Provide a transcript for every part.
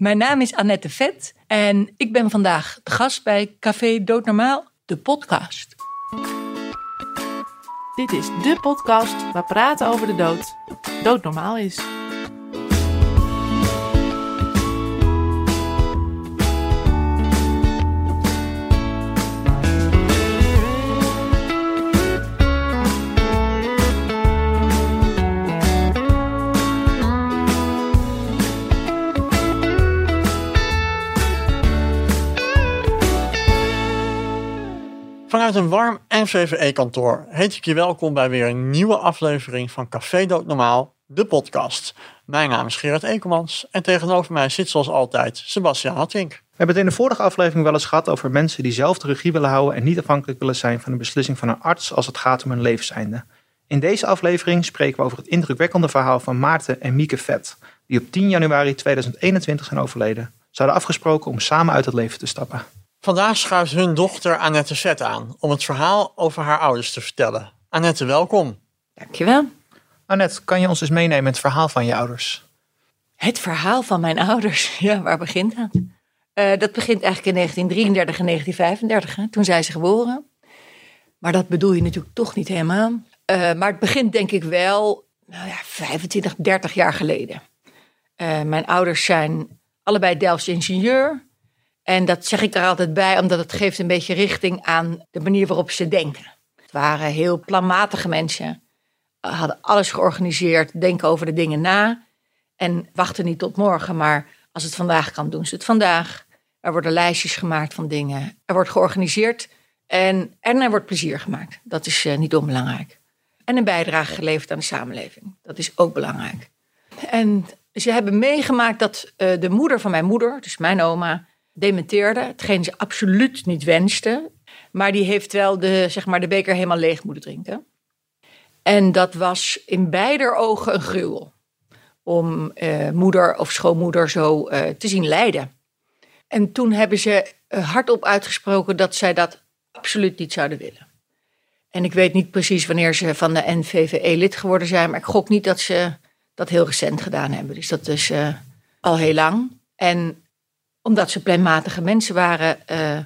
Mijn naam is Annette Vet en ik ben vandaag de gast bij Café Doodnormaal, de podcast. Dit is de podcast waar praten over de dood doodnormaal is. Vanuit een warm NVVE-kantoor heet ik je welkom bij weer een nieuwe aflevering van Café Doodnormaal, de podcast. Mijn naam is Gerard Ekelmans en tegenover mij zit zoals altijd Sebastian Hattink. We hebben het in de vorige aflevering wel eens gehad over mensen die zelf de regie willen houden en niet afhankelijk willen zijn van de beslissing van een arts als het gaat om hun levenseinde. In deze aflevering spreken we over het indrukwekkende verhaal van Maarten en Mieke Vet, die op 10 januari 2021 zijn overleden. Ze hadden afgesproken om samen uit het leven te stappen. Vandaag schuift hun dochter Annette Vet aan om het verhaal over haar ouders te vertellen. Annette, welkom. Dankjewel. Annette, kan je ons eens meenemen in het verhaal van je ouders? Het verhaal van mijn ouders, ja, waar begint dat? Eh, dat begint eigenlijk in 1933 en 1935, hè? toen zijn ze geboren. Maar dat bedoel je natuurlijk toch niet helemaal. Uh, maar het begint denk ik wel nou ja, 25, 30 jaar geleden. Uh, mijn ouders zijn allebei Delfts ingenieur. En dat zeg ik er altijd bij, omdat het geeft een beetje richting aan de manier waarop ze denken. Het waren heel planmatige mensen, hadden alles georganiseerd, denken over de dingen na en wachten niet tot morgen, maar als het vandaag kan, doen ze het vandaag. Er worden lijstjes gemaakt van dingen, er wordt georganiseerd en, er wordt plezier gemaakt. Dat is uh, niet onbelangrijk. En een bijdrage geleverd aan de samenleving. Dat is ook belangrijk. En ze hebben meegemaakt dat uh, de moeder van mijn moeder, dus mijn oma, dementeerde. Hetgeen ze absoluut niet wenste. Maar die heeft wel de, zeg maar, de beker helemaal leeg moeten drinken. En dat was in beider ogen een gruwel. Om uh, moeder of schoonmoeder zo uh, te zien lijden. En toen hebben ze uh, hardop uitgesproken dat zij dat absoluut niet zouden willen. En ik weet niet precies wanneer ze van de NVVE lid geworden zijn, maar ik gok niet dat ze dat heel recent gedaan hebben. Dus dat is al heel lang. En omdat ze planmatige mensen waren, uh,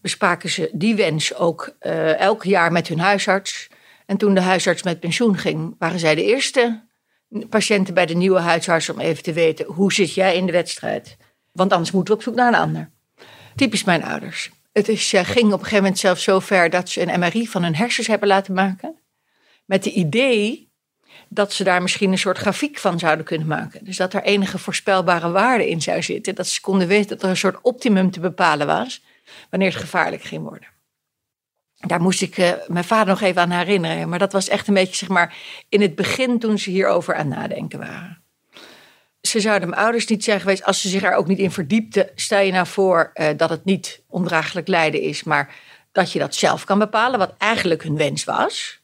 bespraken ze die wens ook uh, elk jaar met hun huisarts. En toen de huisarts met pensioen ging, waren zij de eerste patiënten bij de nieuwe huisarts om even te weten hoe zit jij in de wedstrijd. Want anders moeten we op zoek naar een ander. Typisch mijn ouders. Het is, uh, ging op een gegeven moment zelfs zo ver dat ze een MRI van hun hersens hebben laten maken. Met de idee dat ze daar misschien een soort grafiek van zouden kunnen maken. Dus dat er enige voorspelbare waarde in zou zitten. Dat ze konden weten dat er een soort optimum te bepalen was wanneer het gevaarlijk ging worden. Daar moest ik uh, mijn vader nog even aan herinneren. Maar dat was echt een beetje zeg maar, in het begin toen ze hierover aan nadenken waren. Ze zouden mijn ouders niet zijn geweest als ze zich er ook niet in verdiepten. Stel je nou voor uh, dat het niet ondraaglijk lijden is, maar dat je dat zelf kan bepalen, wat eigenlijk hun wens was.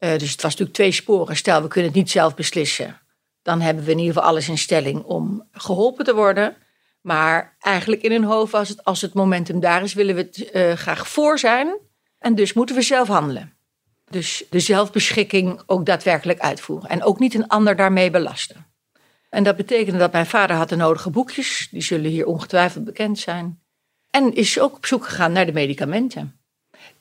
Uh, dus het was natuurlijk twee sporen. Stel, we kunnen het niet zelf beslissen. Dan hebben we in ieder geval alles in stelling om geholpen te worden. Maar eigenlijk in hun hoofd was het, als het momentum daar is, willen we het uh, graag voor zijn. En dus moeten we zelf handelen. Dus de zelfbeschikking ook daadwerkelijk uitvoeren. En ook niet een ander daarmee belasten. En dat betekende dat mijn vader had de nodige boekjes. Die zullen hier ongetwijfeld bekend zijn. En is ook op zoek gegaan naar de medicamenten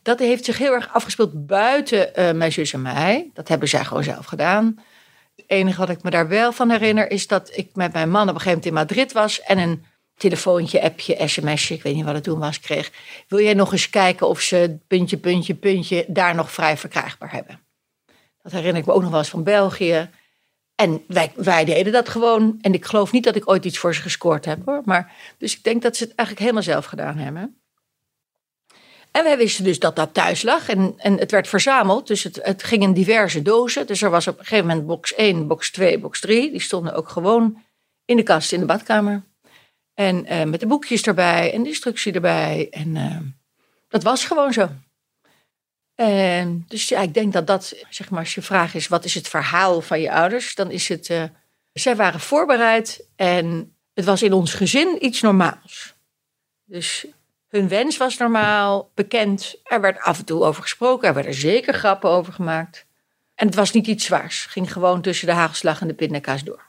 dat heeft zich heel erg afgespeeld buiten uh, mijn zus en mij. Dat hebben zij gewoon zelf gedaan. Het enige wat ik me daar wel van herinner is dat ik met mijn man op een gegeven moment in Madrid was en een telefoontje, appje, sms'je, ik weet niet wat het toen was, kreeg. Wil jij nog eens kijken of ze puntje, puntje, puntje daar nog vrij verkrijgbaar hebben? Dat herinner ik me ook nog wel eens van België. En wij, wij deden dat gewoon. En ik geloof niet dat ik ooit iets voor ze gescoord heb hoor. Maar, dus ik denk dat ze het eigenlijk helemaal zelf gedaan hebben. En wij wisten dus dat dat thuis lag en, en het werd verzameld. Dus het, het ging in diverse dozen. Dus er was op een gegeven moment box 1, box 2, box 3. Die stonden ook gewoon in de kast in de badkamer. En uh, met de boekjes erbij en de instructie erbij. En uh, dat was gewoon zo. En dus ja, ik denk dat dat, zeg maar, als je vraag is: wat is het verhaal van je ouders? Dan is het. Uh, zij waren voorbereid en het was in ons gezin iets normaals. Dus hun wens was normaal bekend. Er werd af en toe over gesproken. Er werden zeker grappen over gemaakt. En het was niet iets zwaars. Ging gewoon tussen de hagelslag en de pindakaas door.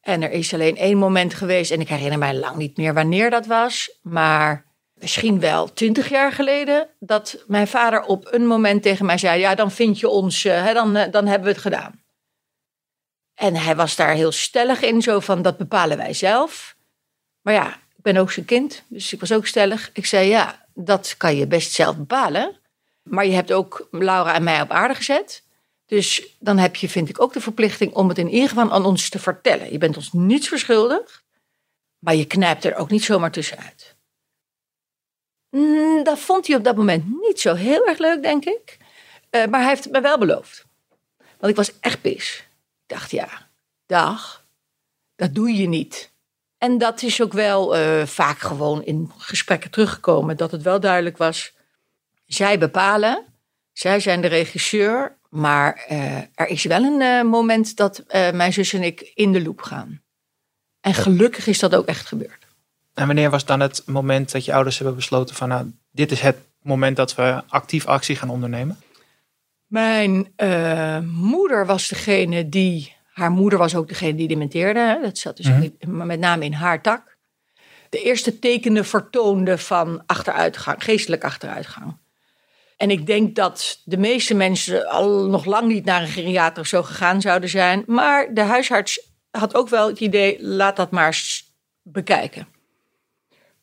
En er is alleen één moment geweest, en ik herinner mij lang niet meer wanneer dat was, maar misschien wel twintig jaar geleden, dat mijn vader op een moment tegen mij zei: Ja, dan vind je ons, eh, hè, dan, eh, dan hebben we het gedaan. En hij was daar heel stellig in, zo van: Dat bepalen wij zelf. Maar ja, ben ook zijn kind, dus ik was ook stellig. Ik zei: Ja, dat kan je best zelf bepalen. Maar je hebt ook Laura en mij op aarde gezet. Dus dan heb je, vind ik, ook de verplichting om het in ieder geval aan ons te vertellen. Je bent ons niets verschuldigd, maar je knijpt er ook niet zomaar tussenuit. Mm, dat vond hij op dat moment niet zo heel erg leuk, denk ik. Uh, maar hij heeft het me wel beloofd. Want ik was echt pis. Ik dacht, ja, dag, dat doe je niet. En dat is ook wel uh, vaak gewoon in gesprekken teruggekomen, dat het wel duidelijk was. Zij bepalen, zij zijn de regisseur, maar uh, er is wel een uh, moment dat mijn zus en ik in de loop gaan. En gelukkig is dat ook echt gebeurd. En wanneer was dan het moment dat je ouders hebben besloten van nou, dit is het moment dat we actief actie gaan ondernemen? Mijn uh, moeder was degene die, haar moeder was ook degene die dementeerde. Dat zat dus mm -hmm. met name in haar tak. De eerste tekenen vertoonde van achteruitgang, geestelijk achteruitgang. En ik denk dat de meeste mensen al nog lang niet naar een geriater of zo gegaan zouden zijn. Maar de huisarts had ook wel het idee, laat dat maar eens bekijken.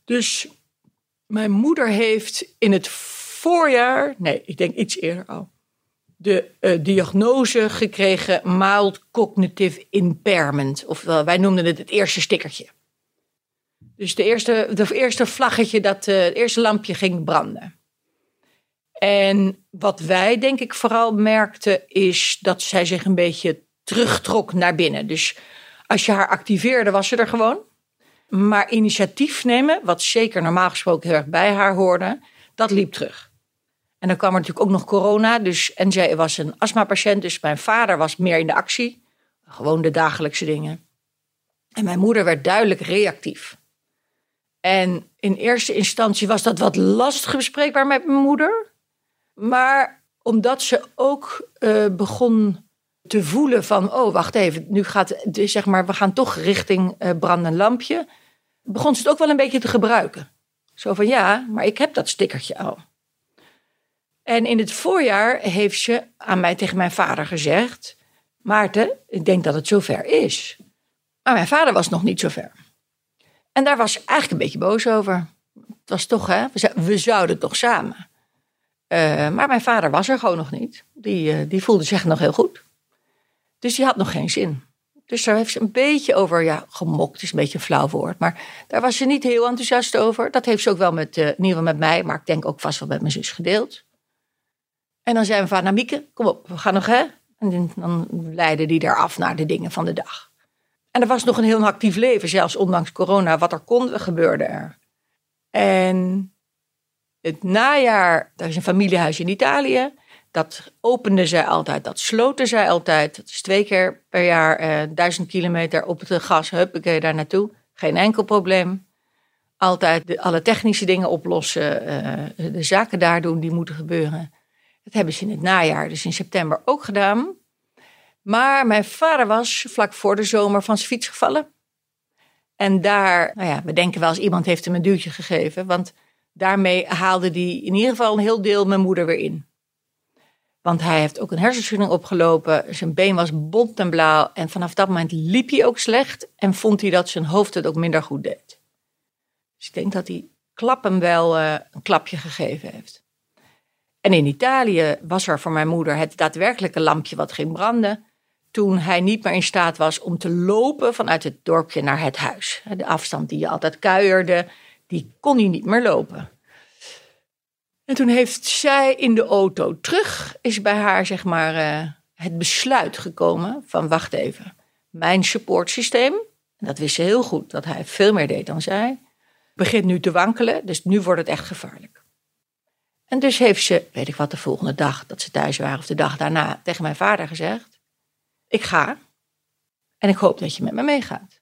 Dus mijn moeder heeft in het voorjaar, nee, ik denk iets eerder al, de uh, diagnose gekregen mild cognitive impairment. Ofwel, wij noemden het het eerste stickertje. Dus de eerste, de eerste vlaggetje, dat, uh, het eerste lampje ging branden. En wat wij denk ik vooral merkten is dat zij zich een beetje terugtrok naar binnen. Dus als je haar activeerde, was ze er gewoon. Maar initiatief nemen, wat zeker normaal gesproken heel erg bij haar hoorde, dat liep terug. En dan kwam er natuurlijk ook nog corona. Dus, en zij was een astmapatiënt, dus mijn vader was meer in de actie. Gewoon de dagelijkse dingen. En mijn moeder werd duidelijk reactief. En in eerste instantie was dat wat lastig bespreekbaar met mijn moeder. Maar omdat ze ook uh, begon te voelen van, oh wacht even, nu gaat, zeg maar, we gaan toch richting uh, brandend lampje begon ze het ook wel een beetje te gebruiken. Zo van ja, maar ik heb dat stickertje al. En in het voorjaar heeft ze aan mij tegen mijn vader gezegd: Maarten, ik denk dat het zover is. Maar mijn vader was nog niet zover. En daar was ze eigenlijk een beetje boos over. Het was toch, hè, we zouden toch samen. Uh, maar mijn vader was er gewoon nog niet. Die, uh, die voelde zich nog heel goed. Dus die had nog geen zin. Dus daar heeft ze een beetje over, ja, gemokt is een beetje een flauw woord. Maar daar was ze niet heel enthousiast over. Dat heeft ze ook wel met, uh, in ieder geval met mij, maar ik denk ook vast wel met mijn zus gedeeld. En dan zei mijn vader, nou Mieke, kom op, we gaan nog hè. En dan leidde die daar af naar de dingen van de dag. En er was nog een heel actief leven, zelfs ondanks corona. Wat er kon, gebeurde er. En het najaar, daar is een familiehuis in Italië. Dat opende zij altijd, dat sloten zij altijd. Dat is twee keer per jaar eh, duizend kilometer op het gas, huppakee, daar naartoe. Geen enkel probleem. Altijd alle technische dingen oplossen, uh, de zaken daar doen die moeten gebeuren. Dat hebben ze in het najaar, dus in september, ook gedaan. Maar mijn vader was vlak voor de zomer van zijn fiets gevallen. En daar, nou ja, we denken wel eens iemand heeft hem een duwtje gegeven. Want daarmee haalde hij in ieder geval een heel deel mijn moeder weer in. Want hij heeft ook een hersenschudding opgelopen. Zijn been was bont en blauw. En vanaf dat moment liep hij ook slecht. En vond hij dat zijn hoofd het ook minder goed deed. Dus ik denk dat hij klap hem wel uh, een klapje gegeven heeft. En in Italië was er voor mijn moeder het daadwerkelijke lampje wat ging branden. Toen hij niet meer in staat was om te lopen vanuit het dorpje naar het huis. De afstand die je altijd kuierde, die kon hij niet meer lopen. En toen heeft zij in de auto terug, is bij haar zeg maar uh, het besluit gekomen van wacht even, mijn supportsysteem, en dat wist ze heel goed, dat hij veel meer deed dan zij, begint nu te wankelen, dus nu wordt het echt gevaarlijk. En dus heeft ze, weet ik wat, de volgende dag dat ze thuis waren of de dag daarna tegen mijn vader gezegd, ik ga en ik hoop dat je met me meegaat.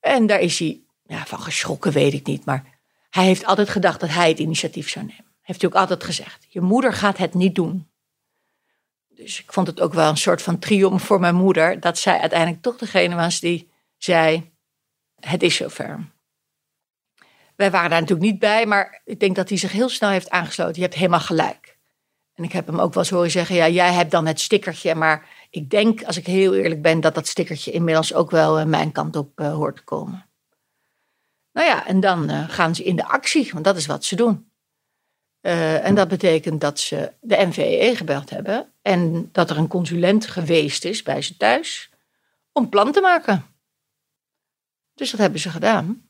En daar is hij ja, van geschrokken, weet ik niet, maar hij heeft altijd gedacht dat hij het initiatief zou nemen. Heeft hij ook altijd gezegd. Je moeder gaat het niet doen. Dus ik vond het ook wel een soort van triomf voor mijn moeder. Dat zij uiteindelijk toch degene was die zei: Het is zover. Wij waren daar natuurlijk niet bij, maar ik denk dat hij zich heel snel heeft aangesloten. Je hebt helemaal gelijk. En ik heb hem ook wel eens horen zeggen: Ja, jij hebt dan het stickertje, maar ik denk, als ik heel eerlijk ben, dat dat stickertje inmiddels ook wel eh, mijn kant op uh, hoort te komen. Nou ja, en dan uh, gaan ze in de actie, want dat is wat ze doen. En dat betekent dat ze de NVE gebeld hebben en dat er een consulent geweest is bij ze thuis om plan te maken. Dus dat hebben ze gedaan.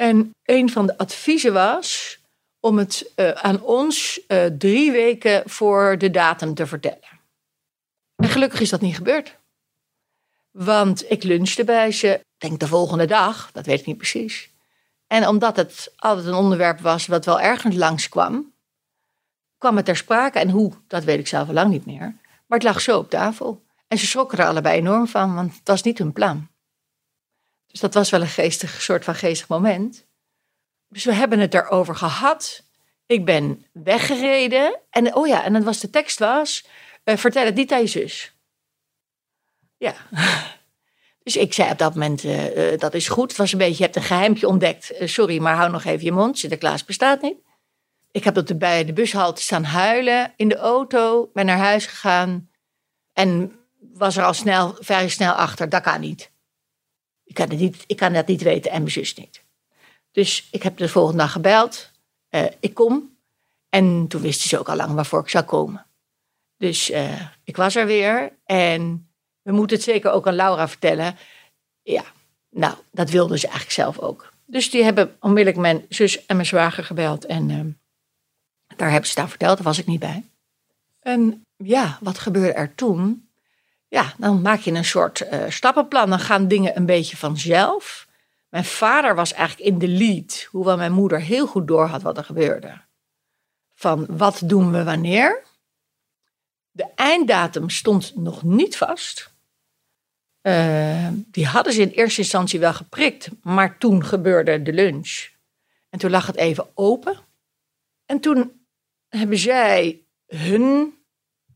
En een van de adviezen was om het uh, aan ons uh, drie weken voor de datum te vertellen. En gelukkig is dat niet gebeurd. Want ik lunchte bij ze, denk de volgende dag, dat weet ik niet precies. En omdat het altijd een onderwerp was wat wel ergens langskwam, kwam het ter sprake. En hoe, dat weet ik zelf al lang niet meer. Maar het lag zo op tafel. En ze schrokken er allebei enorm van, want het was niet hun plan. Dus dat was wel een geestig, soort van geestig moment. Dus we hebben het erover gehad. Ik ben weggereden. En oh ja, en dan was de tekst was, uh, vertel het niet aan je zus. Ja. Dus ik zei op dat moment, uh, uh, dat is goed. Het was een beetje, je hebt een geheimpje ontdekt. sorry, maar hou nog even je mond. Sinterklaas bestaat niet. Ik heb op de, bij de bushalte staan huilen in de auto. Ben naar huis gegaan. En was er al snel, vrij snel achter, dat kan niet. Ik kan, het niet, ik kan dat niet weten en mijn zus niet. Dus ik heb de volgende dag gebeld. Uh, ik kom. En toen wisten ze ook al lang waarvoor ik zou komen. Dus uh, ik was er weer. En we moeten het zeker ook aan Laura vertellen. Ja, nou, dat wilden ze eigenlijk zelf ook. Dus die hebben onmiddellijk mijn zus en mijn zwager gebeld. En uh, daar hebben ze aan verteld. Daar was ik niet bij. En ja, wat gebeurde er toen? Ja, dan maak je een soort uh, stappenplan. Dan gaan dingen een beetje vanzelf. Mijn vader was eigenlijk in de lead, hoewel mijn moeder heel goed doorhad wat er gebeurde. Van wat doen we wanneer? De einddatum stond nog niet vast. Uh, die hadden ze in eerste instantie wel geprikt, maar toen gebeurde de lunch. En toen lag het even open. En toen hebben zij hun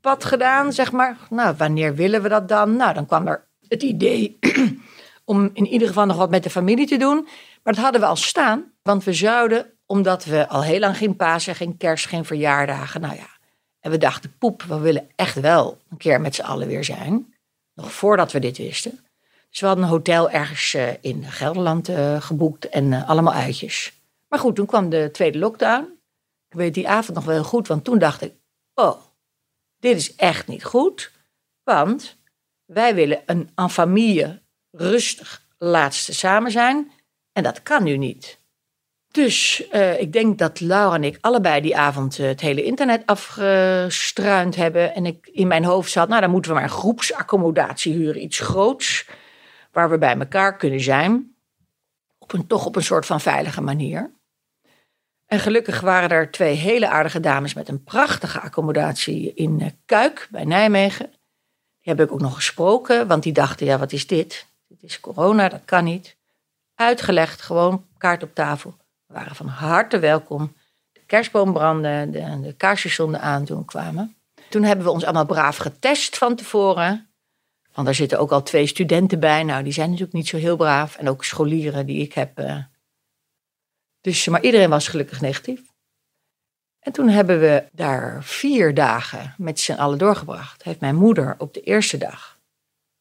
pad gedaan, zeg maar. Nou, wanneer willen we dat dan? Nou, dan kwam er het idee om in ieder geval nog wat met de familie te doen. Maar dat hadden we al staan, want we zouden, omdat we al heel lang geen Pasen, geen kerst, geen verjaardagen, nou ja. En we dachten, poep, we willen echt wel een keer met z'n allen weer zijn. Nog voordat we dit wisten. Dus we hadden een hotel ergens uh, in Gelderland uh, geboekt en uh, allemaal uitjes. Maar goed, toen kwam de tweede lockdown. Ik weet die avond nog wel goed, want toen dacht ik, oh, dit is echt niet goed. Want wij willen een en familie rustig laatste samen zijn. En dat kan nu niet. Dus uh, ik denk dat Laura en ik allebei die avond uh, het hele internet afgestruind hebben. En ik in mijn hoofd zat, nou dan moeten we maar een groepsaccommodatie huren. Iets groots, waar we bij elkaar kunnen zijn. Op een, toch op een soort van veilige manier. En gelukkig waren er twee hele aardige dames met een prachtige accommodatie in uh, Kuik bij Nijmegen. Die heb ik ook nog gesproken, want die dachten, ja wat is dit? Dit is corona, dat kan niet. Uitgelegd, gewoon kaart op tafel. We waren van harte welkom. De kerstboom brandde, de, de kaarsjes stonden aan toen we kwamen. Toen hebben we ons allemaal braaf getest van tevoren. Want daar zitten ook al twee studenten bij. Nou, die zijn natuurlijk niet zo heel braaf. En ook scholieren die ik heb. Uh... Dus, maar iedereen was gelukkig negatief. En toen hebben we daar vier dagen met z'n allen doorgebracht. Heeft mijn moeder op de eerste dag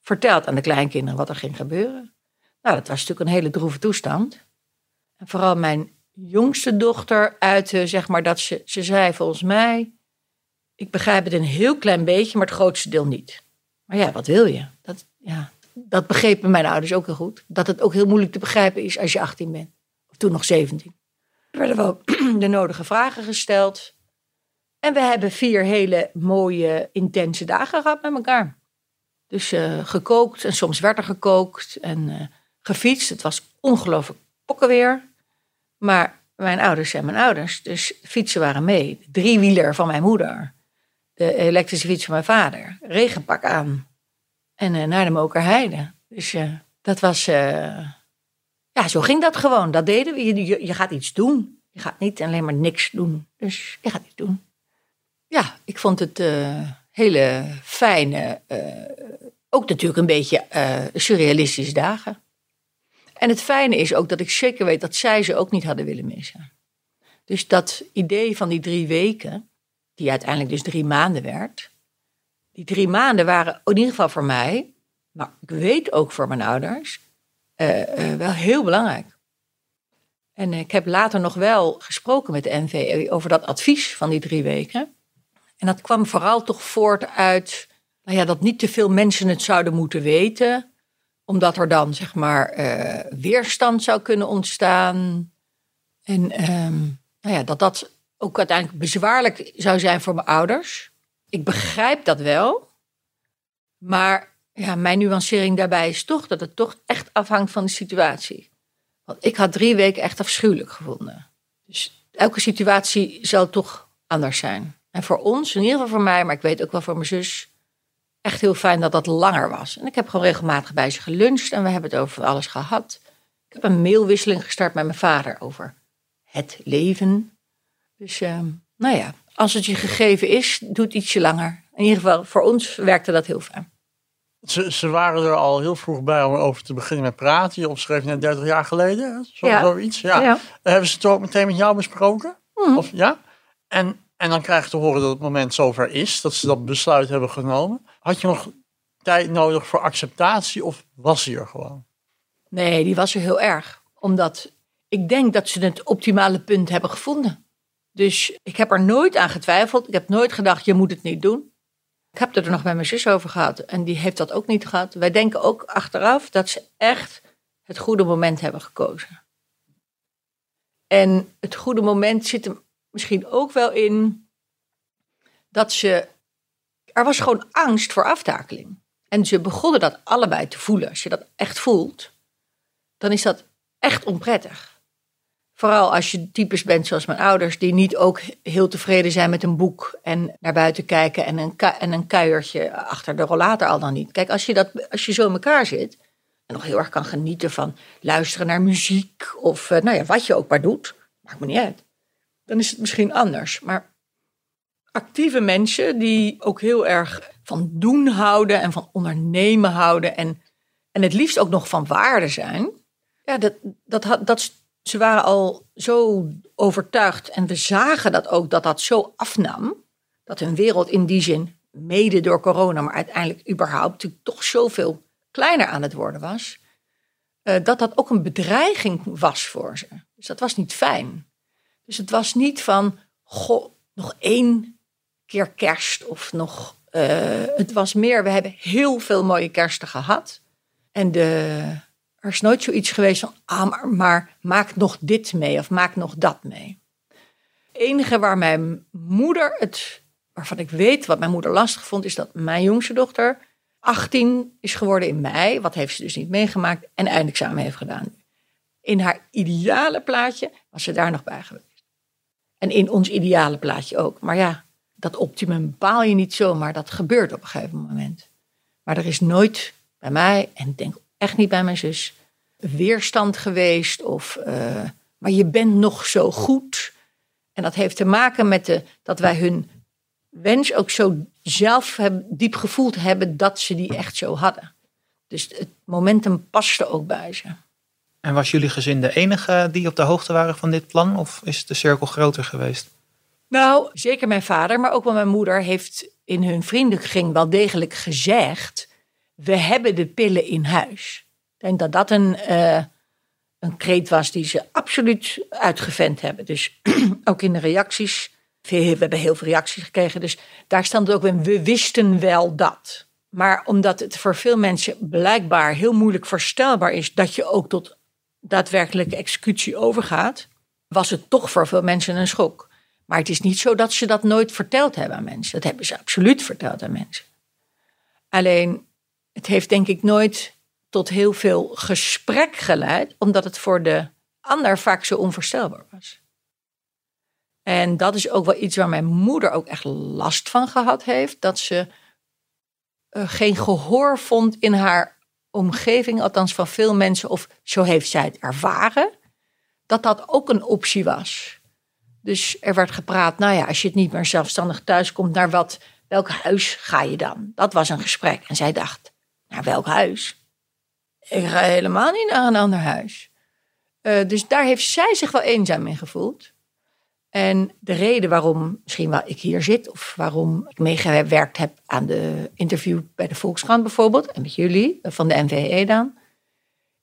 verteld aan de kleinkinderen wat er ging gebeuren. Nou, dat was natuurlijk een hele droeve toestand. En vooral mijn jongste dochter uitte, zeg maar, dat ze, ze zei volgens mij, ik begrijp het een heel klein beetje, maar het grootste deel niet. Maar ja, wat wil je? Dat, ja, dat begrepen mijn ouders ook heel goed. Dat het ook heel moeilijk te begrijpen is als je 18 bent. Toen nog 17. Er werden wel de nodige vragen gesteld. En we hebben vier hele mooie, intense dagen gehad met elkaar. Dus uh, gekookt en soms werd er gekookt en uh, gefietst. Het was ongelooflijk pokkenweer. Maar mijn ouders zijn mijn ouders, dus fietsen waren mee. De driewieler van mijn moeder, de elektrische fiets van mijn vader, regenpak aan en uh, naar de Mokerheide. Dus dat was, ja, zo ging dat gewoon. Dat deden we. Je, je, gaat iets doen. Je gaat niet alleen maar niks doen. Dus je gaat iets doen. Ja, ik vond het hele fijne ook natuurlijk een beetje eh, surrealistische dagen. En het fijne is ook dat ik zeker weet dat zij ze ook niet hadden willen missen. Dus dat idee van die drie weken, die uiteindelijk dus drie maanden werd. Die drie maanden waren in ieder geval voor mij, maar ik weet ook voor mijn ouders, eh, eh, wel heel belangrijk. En ik heb later nog wel gesproken met de NVE over dat advies van die drie weken. En dat kwam vooral toch voort uit nou ja, dat niet te veel mensen het zouden moeten weten, omdat er dan zeg maar eh, weerstand zou kunnen ontstaan. En ehm, nou ja, dat dat ook uiteindelijk bezwaarlijk zou zijn voor mijn ouders. Ik begrijp dat wel, maar ja, mijn nuancering daarbij is toch dat het toch echt afhangt van de situatie. Want ik had drie weken echt afschuwelijk gevonden. Dus elke situatie zal toch anders zijn. En voor ons, in ieder geval voor mij, maar ik weet ook wel voor mijn zus, echt heel fijn dat dat langer was. En ik heb gewoon regelmatig bij ze geluncht en we hebben het over alles gehad. Ik heb een mailwisseling gestart met mijn vader over het leven. Dus uh, nou ja, als het je gegeven is, doe het ietsje langer. In ieder geval, voor ons werkte dat heel fijn. Ze, ze waren er al heel vroeg bij om over te beginnen met praten. Je opschreef net 30 jaar geleden, zo, Ja. zoiets. Ja. Ja. Hebben ze het ook meteen met jou besproken? Mhm. Of, ja? En, en dan krijg je te horen dat het moment zover is, dat ze dat besluit hebben genomen. Had je nog tijd nodig voor acceptatie of was hij er gewoon? Nee, die was er heel erg. Omdat ik denk dat ze het optimale punt hebben gevonden. Dus ik heb er nooit aan getwijfeld. Ik heb nooit gedacht, je moet het niet doen. Ik heb er nog met mijn zus over gehad. En die heeft dat ook niet gehad. Wij denken ook achteraf dat ze echt het goede moment hebben gekozen. En het goede moment zit er misschien ook wel in dat ze. Er was gewoon angst voor aftakeling. En ze begonnen dat allebei te voelen. Als je dat echt voelt, dan is dat echt onprettig. Vooral als je types bent zoals mijn ouders, die niet ook heel tevreden zijn met een boek en naar buiten kijken en een, en een kuiertje achter de rollator al dan niet. Kijk, als je, dat, als je zo in elkaar zit en nog heel erg kan genieten van luisteren naar muziek of eh, nou ja, wat je ook maar doet, maakt me niet uit. Dan is het misschien anders. Maar actieve mensen die ook heel erg van doen houden en van ondernemen houden en, en het liefst ook nog van waarde zijn. Ja, dat, dat, dat, ze waren al zo overtuigd en we zagen dat ook dat dat zo afnam. Dat hun wereld in die zin, mede door corona, maar uiteindelijk überhaupt toch zoveel kleiner aan het worden was. eh, dat dat ook een bedreiging was voor ze. Dus dat was niet fijn. Dus het was niet van, goh, nog één keer kerst of nog. eh, het was meer, we hebben heel veel mooie kersten gehad. En de, er is nooit zoiets geweest van, ah, maar, maar maak nog dit mee of maak nog dat mee. Het enige waar mijn moeder het, waarvan ik weet wat mijn moeder lastig vond, is dat mijn jongste dochter 18 is geworden in mei. Wat heeft ze dus niet meegemaakt en eindexamen heeft gedaan. In haar ideale plaatje was ze daar nog bij geweest. En in ons ideale plaatje ook. Maar ja, dat optimum bepaal je niet zomaar. Dat gebeurt op een gegeven moment. Maar er is nooit bij mij, en denk echt niet bij mijn zus, weerstand geweest. Of, eh, maar je bent nog zo goed. En dat heeft te maken met de, dat wij hun wens ook zo zelf hebben, diep gevoeld hebben dat ze die echt zo hadden. Dus het momentum paste ook bij ze. En was jullie gezin de enige die op de hoogte waren van dit plan? Of is de cirkel groter geweest? Nou, zeker mijn vader, maar ook wel mijn moeder heeft in hun vriendenkring wel degelijk gezegd: we hebben de pillen in huis. Ik denk dat dat een, eh, een kreet was die ze absoluut uitgevent hebben. Dus ook in de reacties. We hebben heel veel reacties gekregen, dus daar stond ook in: we wisten wel dat. Maar omdat het voor veel mensen blijkbaar heel moeilijk voorstelbaar is dat je ook tot daadwerkelijke executie overgaat, was het toch voor veel mensen een schok. Maar het is niet zo dat ze dat nooit verteld hebben aan mensen. Dat hebben ze absoluut verteld aan mensen. Alleen, het heeft denk ik nooit tot heel veel gesprek geleid, omdat het voor de ander vaak zo onvoorstelbaar was. En dat is ook wel iets waar mijn moeder ook echt last van gehad heeft. Dat ze eh, geen gehoor vond in haar omgeving, althans van veel mensen, of zo heeft zij het ervaren, dat dat ook een optie was. Dus er werd gepraat, nou ja, als je het niet meer zelfstandig thuis komt, naar wat, welk huis ga je dan? Dat was een gesprek. En zij dacht, Naar welk huis? Ik ga helemaal niet naar een ander huis. Eh, dus daar heeft zij zich wel eenzaam in gevoeld. En de reden waarom misschien wel ik hier zit, of waarom ik meegewerkt heb aan de interview bij de Volkskrant bijvoorbeeld, en met jullie eh, van de NVE dan,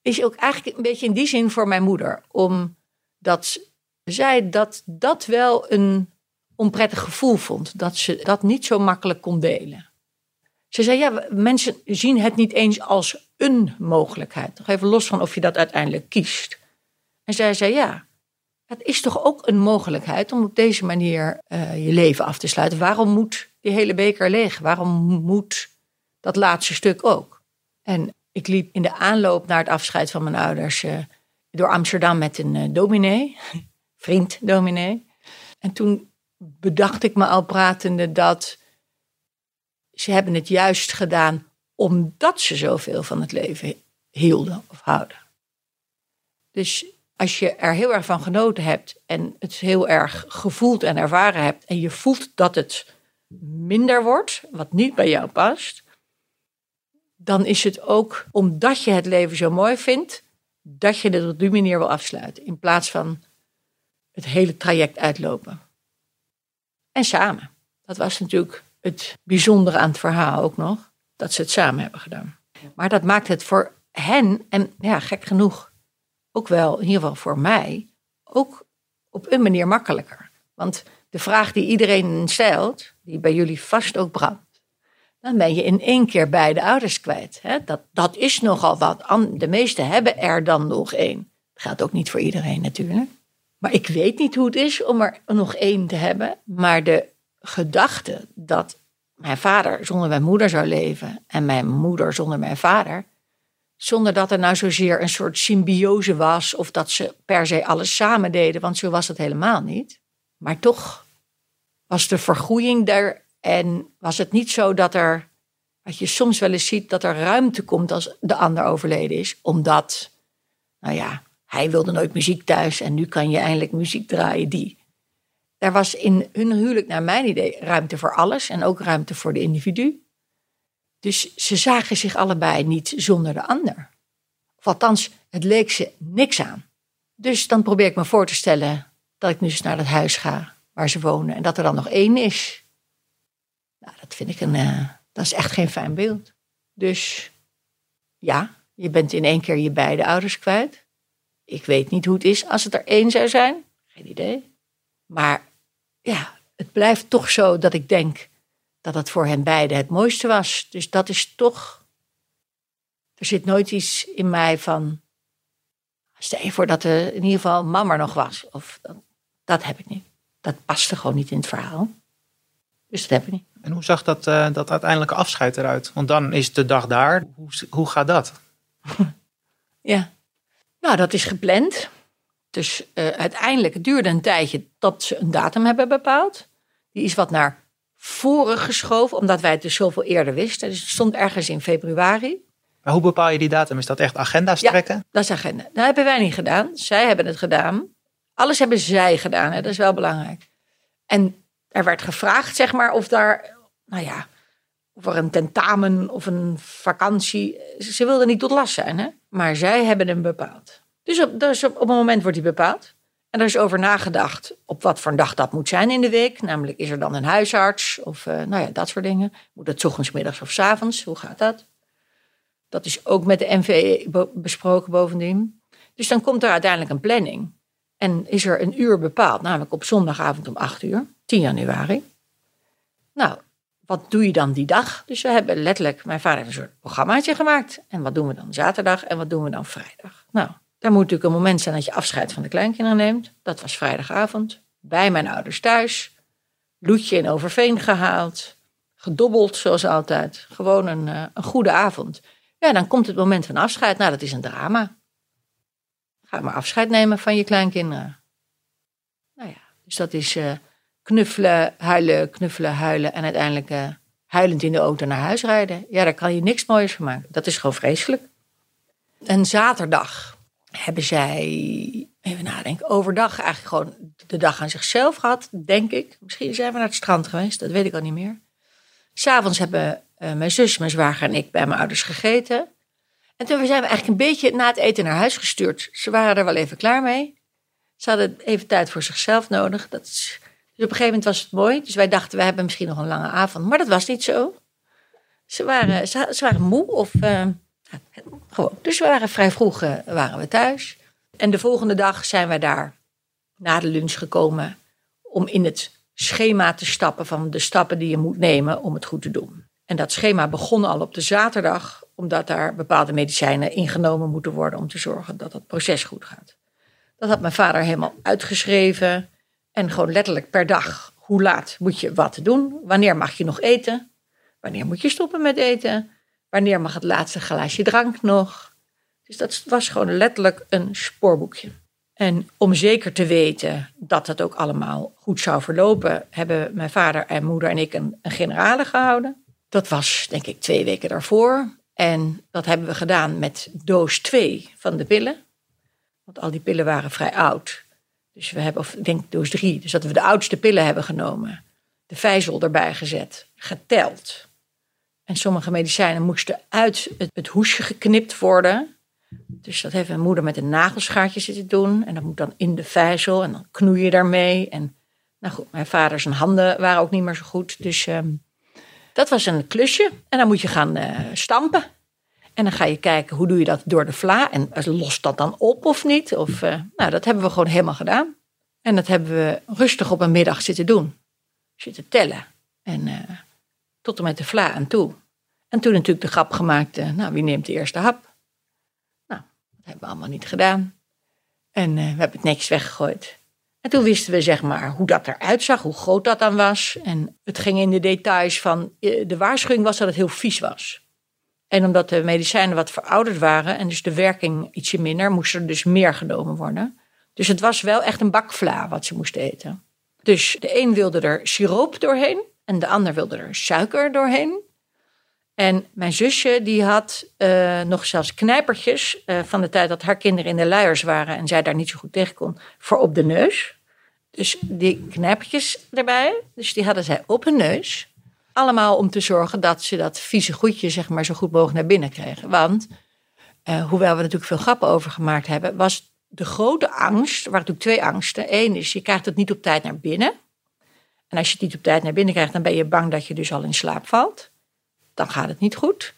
is ook eigenlijk een beetje in die zin voor mijn moeder. Omdat zij dat, dat wel een onprettig gevoel vond, dat ze dat niet zo makkelijk kon delen. Ze zei, ja, mensen zien het niet eens als een mogelijkheid. Nog even los van of je dat uiteindelijk kiest. En zij zei, ja, het is toch ook een mogelijkheid om op deze manier uh, je leven af te sluiten. Waarom moet die hele beker leeg? Waarom moet dat laatste stuk ook? En ik liep in de aanloop naar het afscheid van mijn ouders uh, door Amsterdam met een uh, dominee, vriend dominee. En toen bedacht ik me al pratende dat ze hebben het juist gedaan omdat ze zoveel van het leven hielden of houden. Dus als je er heel erg van genoten hebt en het heel erg gevoeld en ervaren hebt en je voelt dat het minder wordt, wat niet bij jou past, dan is het ook omdat je het leven zo mooi vindt, dat je het op die manier wil afsluiten. In plaats van het hele traject uitlopen. En samen. Dat was natuurlijk het bijzondere aan het verhaal ook nog, dat ze het samen hebben gedaan. Maar dat maakt het voor hen, en ja, gek genoeg, ook wel, in ieder geval voor mij, ook op een manier makkelijker. Want de vraag die iedereen stelt, die bij jullie vast ook brandt, dan ben je in één keer beide ouders kwijt. Hè? Dat, dat is nogal wat. De meesten hebben er dan nog één. Dat geldt ook niet voor iedereen natuurlijk. Maar ik weet niet hoe het is om er nog één te hebben. Maar de gedachte dat mijn vader zonder mijn moeder zou leven en mijn moeder zonder mijn vader, zonder dat er nou zozeer een soort symbiose was of dat ze per se alles samen deden, want zo was het helemaal niet. Maar toch was de vergroeiing er en was het niet zo dat er, wat je soms wel eens ziet, dat er ruimte komt als de ander overleden is, omdat, nou ja, hij wilde nooit muziek thuis en nu kan je eindelijk muziek draaien die. Er was in hun huwelijk, naar mijn idee, ruimte voor alles en ook ruimte voor de individu. Dus ze zagen zich allebei niet zonder de ander. Of althans, het leek ze niks aan. Dus dan probeer ik me voor te stellen dat ik nu eens naar het huis ga waar ze wonen en dat er dan nog één is. Nou, dat vind ik een. Uh, dat is echt geen fijn beeld. Dus ja, je bent in één keer je beide ouders kwijt. Ik weet niet hoe het is als het er één zou zijn. Geen idee. Maar ja, het blijft toch zo dat ik denk dat het voor hen beiden het mooiste was. Dus dat is toch. Er zit nooit iets in mij van. Stel je voor dat er in ieder geval mama nog was. Of dat, dat heb ik niet. Dat paste gewoon niet in het verhaal. Dus dat heb ik niet. En hoe zag dat, uh, dat uiteindelijke afscheid eruit? Want dan is de dag daar. Hoe, hoe gaat dat? ja, nou, dat is gepland. Dus uh, uiteindelijk het duurde een tijdje tot ze een datum hebben bepaald. Die is wat naar voren geschoven, omdat wij het dus zoveel eerder wisten. Dus het stond ergens in februari. Maar hoe bepaal je die datum? Is dat echt agenda's trekken? Ja, dat is agenda. Dat hebben wij niet gedaan. Zij hebben het gedaan. Alles hebben zij gedaan. Hè? Dat is wel belangrijk. En er werd gevraagd, zeg maar, of daar, nou ja, voor een tentamen of een vakantie. Ze wilden niet tot last zijn, hè? maar zij hebben hem bepaald. Dus op, een moment wordt hij bepaald. En er is over nagedacht op wat voor een dag dat moet zijn in de week. Namelijk, is er dan een huisarts of uh, nou ja, dat soort dingen. Moet het ochtends, middags of avonds? Hoe gaat dat? Dat is ook met de NVE besproken bovendien. Dus dan komt er uiteindelijk een planning. En is er een uur bepaald, namelijk op zondagavond om 8 uur, 10 januari. Nou, wat doe je dan die dag? Dus we hebben letterlijk, mijn vader heeft een soort programmaatje gemaakt. En wat doen we dan zaterdag en wat doen we dan vrijdag? Nou, er moet natuurlijk een moment zijn dat je afscheid van de kleinkinderen neemt. Dat was vrijdagavond. Bij mijn ouders thuis. Loetje in Overveen gehaald. Gedobbeld, zoals altijd. Gewoon een, uh, een goede avond. Ja, dan komt het moment van afscheid. Nou, dat is een drama. Ga maar afscheid nemen van je kleinkinderen. Nou ja, dus dat is uh, knuffelen, huilen, knuffelen, huilen. En uiteindelijk uh, huilend in de auto naar huis rijden. Ja, daar kan je niks moois van maken. Dat is gewoon vreselijk. En zaterdag hebben zij, even nadenken, overdag eigenlijk gewoon de dag aan zichzelf gehad, denk ik. Misschien zijn we naar het strand geweest, dat weet ik al niet meer. S'avonds hebben eh, mijn zus, mijn zwager en ik bij mijn ouders gegeten. En toen zijn we eigenlijk een beetje na het eten naar huis gestuurd. Ze waren er wel even klaar mee. Ze hadden even tijd voor zichzelf nodig. Dat is, dus op een gegeven moment was het mooi. Dus wij dachten, we hebben misschien nog een lange avond. Maar dat was niet zo. Ze waren, ze, waren moe of uh, Dus we waren vrij vroeg uh, waren we thuis. En de volgende dag zijn wij daar na de lunch gekomen om in het schema te stappen van de stappen die je moet nemen om het goed te doen. En dat schema begon al op de zaterdag, omdat daar bepaalde medicijnen ingenomen moeten worden om te zorgen dat het proces goed gaat. Dat had mijn vader helemaal uitgeschreven en gewoon letterlijk per dag. Hoe laat moet je wat doen? Wanneer mag je nog eten? Wanneer moet je stoppen met eten? Wanneer mag het laatste glaasje drank nog? Dus dat was gewoon letterlijk een spoorboekje. En om zeker te weten dat het ook allemaal goed zou verlopen, hebben mijn vader en moeder en ik een, een generale gehouden. Dat was denk ik twee weken daarvoor. En dat hebben we gedaan met doos 2 van de pillen. Want al die pillen waren vrij oud. Dus we hebben, of ik denk doos 3, dus dat we de oudste pillen hebben genomen. De vijzel erbij gezet, geteld. En sommige medicijnen moesten uit het, het hoesje geknipt worden. Dus dat heeft mijn moeder met een nagelschaartje zitten doen. En dat moet dan in de vijzel en dan knoei je daarmee. En nou goed, mijn vader zijn handen waren ook niet meer zo goed. Dus um, dat was een klusje. En dan moet je gaan uh, stampen. En dan ga je kijken hoe doe je dat door de vla. En lost dat dan op of niet? Of, uh, nou, dat hebben we gewoon helemaal gedaan. En dat hebben we rustig op een middag zitten doen. Zitten tellen. En tot en met de vla aan toe. En toen natuurlijk de grap gemaakt, nou wie neemt de eerste hap? Dat hebben we allemaal niet gedaan. En uh, we hebben het netjes weggegooid. En toen wisten we zeg maar hoe dat eruit zag, hoe groot dat dan was. En het ging in de details van, eh, de waarschuwing was dat het heel vies was. En omdat de medicijnen wat verouderd waren en dus de werking ietsje minder, moest er dus meer genomen worden. Dus het was wel echt een bakvla wat ze moesten eten. Dus de een wilde er siroop doorheen en de ander wilde er suiker doorheen. En mijn zusje die had uh, nog zelfs knijpertjes uh, van de tijd dat haar kinderen in de luiers waren en zij daar niet zo goed tegen kon, voor op de neus. Dus die knijpertjes erbij, dus die hadden zij op hun neus. Allemaal om te zorgen dat ze dat vieze goedje zeg maar, zo goed mogelijk naar binnen kregen. Want, uh, hoewel we natuurlijk veel grappen over gemaakt hebben, was de grote angst, waren natuurlijk twee angsten. Eén is, je krijgt het niet op tijd naar binnen. En als je het niet op tijd naar binnen krijgt, dan ben je bang dat je dus al in slaap valt dan gaat het niet goed.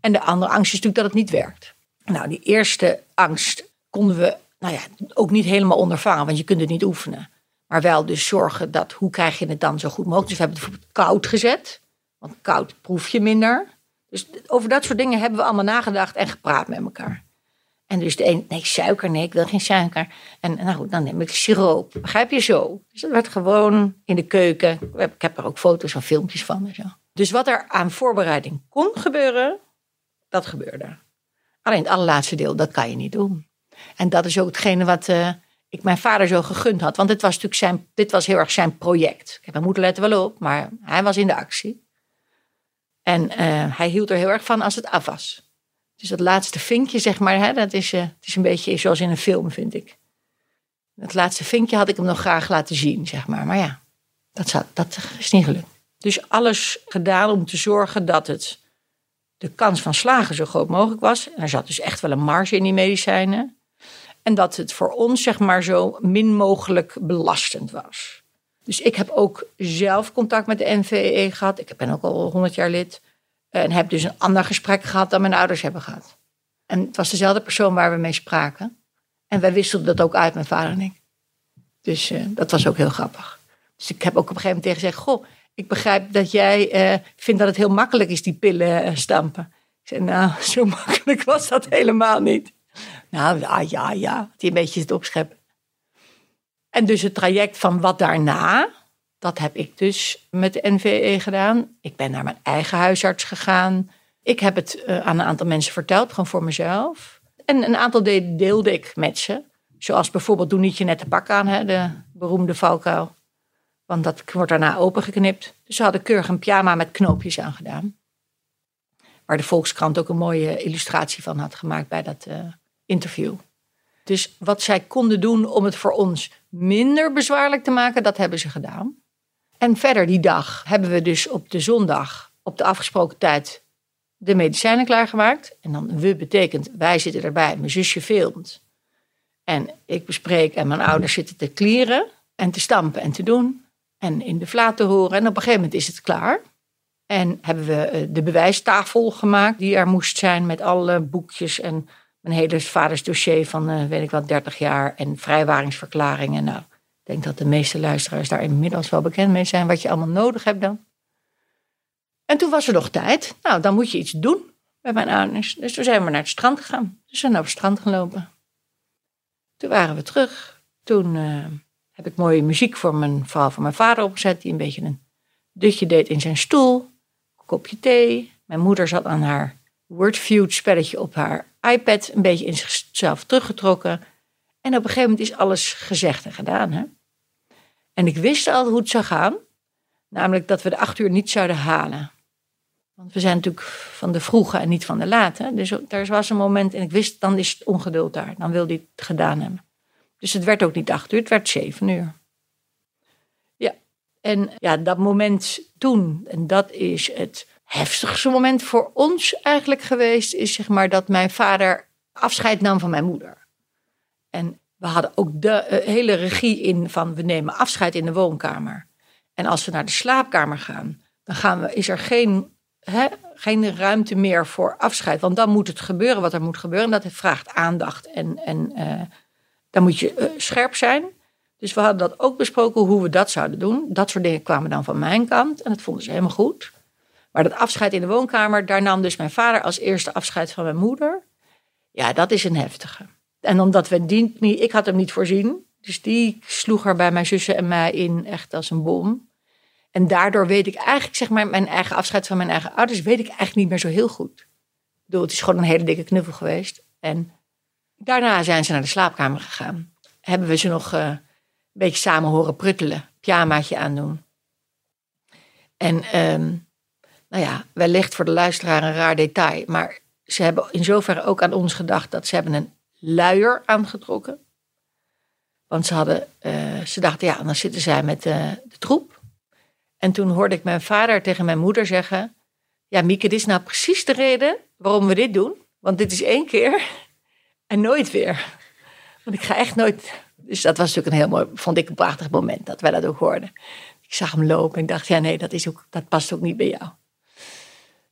En de andere angst is natuurlijk dat het niet werkt. Nou, die eerste angst konden we nou ja, ook niet helemaal ondervangen, want je kunt het niet oefenen. Maar wel dus zorgen dat, hoe krijg je het dan zo goed mogelijk? Dus we hebben het bijvoorbeeld koud gezet, want koud proef je minder. Dus over dat soort dingen hebben we allemaal nagedacht en gepraat met elkaar. En dus de een, nee, suiker, nee, ik wil geen suiker. En nou goed, dan neem ik siroop. Begrijp je zo? Dus dat werd gewoon in de keuken. Ik heb er ook foto's en filmpjes van en zo. Dus wat er aan voorbereiding kon gebeuren, dat gebeurde. Alleen het allerlaatste deel, dat kan je niet doen. En dat is ook hetgene wat uh, ik mijn vader zo gegund had. Want dit was natuurlijk zijn, dit was heel erg zijn project. Heb mijn moeder letten wel op, maar hij was in de actie. En uh, hij hield er heel erg van als het af was. Dus dat laatste vinkje, zeg maar, hè, dat is, uh, het is een beetje zoals in een film, vind ik. Dat laatste vinkje had ik hem nog graag laten zien, zeg maar. Maar ja, dat, dat is niet gelukt. Dus alles gedaan om te zorgen dat het de kans van slagen zo groot mogelijk was. En er zat dus echt wel een marge in die medicijnen. En dat het voor ons zeg maar zo min mogelijk belastend was. Dus ik heb ook zelf contact met de NVE gehad. Ik ben ook al 100 jaar lid. En heb dus een ander gesprek gehad dan mijn ouders hebben gehad. En het was dezelfde persoon waar we mee spraken. En wij wisselden dat ook uit, mijn vader en ik. Dus uh, dat was ook heel grappig. Dus ik heb ook op een gegeven moment tegen gezegd: Goh, ik begrijp dat jij uh, vindt dat het heel makkelijk is, die pillen stampen. Ik zei, nou, zo makkelijk was dat helemaal niet. Nou, ja, ja, ja. Die een beetje het opscheppen. En dus het traject van wat daarna, dat heb ik dus met de NVE gedaan. Ik ben naar mijn eigen huisarts gegaan. Ik heb het uh, aan een aantal mensen verteld, gewoon voor mezelf. En een aantal deelde ik met ze. Zoals bijvoorbeeld, doe niet je nette pak aan, hè, de beroemde valkuil. Want dat wordt daarna opengeknipt. Dus ze hadden keurig een pyjama met knoopjes aangedaan. Waar de Volkskrant ook een mooie illustratie van had gemaakt bij dat uh, interview. Dus wat zij konden doen om het voor ons minder bezwaarlijk te maken, dat hebben ze gedaan. En verder die dag hebben we dus op de zondag op de afgesproken tijd de medicijnen klaargemaakt. En dan we betekent, wij zitten erbij, mijn zusje filmt. En ik bespreek en mijn ouders zitten te klieren en te stampen en te doen. En in de vlaat te horen. En op een gegeven moment is het klaar. En hebben we eh, de bewijstafel gemaakt die er moest zijn met alle boekjes en mijn hele vaders dossier van, uh, weet ik wat, 30 jaar en vrijwaringsverklaringen. Nou, denk dat de meeste luisteraars daar inmiddels wel bekend mee zijn wat je allemaal nodig hebt dan. En toen was er nog tijd. Nou, dan moet je iets doen bij mijn ouders. Dus toen zijn we naar het strand gegaan. Dus we zijn naar het strand gelopen. Toen waren we terug. Toen uh, heb ik mooie muziek voor mijn, vooral voor mijn vader opgezet, die een beetje een dutje deed in zijn stoel. Een kopje thee. Mijn moeder zat aan haar Wordfeud spelletje op haar iPad, een beetje in zichzelf teruggetrokken. En op een gegeven moment is alles gezegd en gedaan. Hè? En ik wist al hoe het zou gaan. Namelijk dat we de acht uur niet zouden halen. Want we zijn natuurlijk van de vroege en niet van de late. Dus er was een moment en ik wist, dan is het ongeduld daar. Dan wil hij het gedaan hebben. Dus het werd ook niet acht uur, het werd zeven uur. Ja, en ja, dat moment toen, en dat is het heftigste moment voor ons eigenlijk geweest, is zeg maar dat mijn vader afscheid nam van mijn moeder. En we hadden ook de eh, hele regie in van we nemen afscheid in de woonkamer. En als we naar de slaapkamer gaan, dan gaan we, is er geen hè, geen ruimte meer voor afscheid. Want dan moet het gebeuren wat er moet gebeuren. En dat vraagt aandacht. En, en uh, dan moet je uh, scherp zijn. Dus we hadden dat ook besproken hoe we dat zouden doen. Dat soort dingen kwamen dan van mijn kant. En dat vonden ze helemaal goed. Maar dat afscheid in de woonkamer, daar nam dus mijn vader als eerste afscheid van mijn moeder. Ja, dat is een heftige. En omdat we die niet, ik had hem niet voorzien. Dus die sloeg er bij mijn zussen en mij in echt als een bom. En daardoor weet ik eigenlijk, zeg maar, mijn eigen afscheid van mijn eigen ouders, weet ik eigenlijk niet meer zo heel goed. Ik bedoel, het is gewoon een hele dikke knuffel geweest. En daarna zijn ze naar de slaapkamer gegaan. Hebben we ze nog uh, een beetje samen horen pruttelen, pyjamaatje aandoen. En um, nou ja, wellicht voor de luisteraar een raar detail, maar ze hebben in zoverre ook aan ons gedacht dat ze hebben een luier aangetrokken. Want ze, hadden, uh, ze dachten, ja, dan zitten zij met uh, de troep. En toen hoorde ik mijn vader tegen mijn moeder zeggen: Ja, Mieke, dit is nou precies de reden waarom we dit doen. Want dit is één keer en nooit weer. Want ik ga echt nooit. Dus dat was natuurlijk een heel mooi, vond ik een prachtig moment dat wij dat ook hoorden. Ik zag hem lopen en ik dacht: Ja, nee, dat, is ook, dat past ook niet bij jou.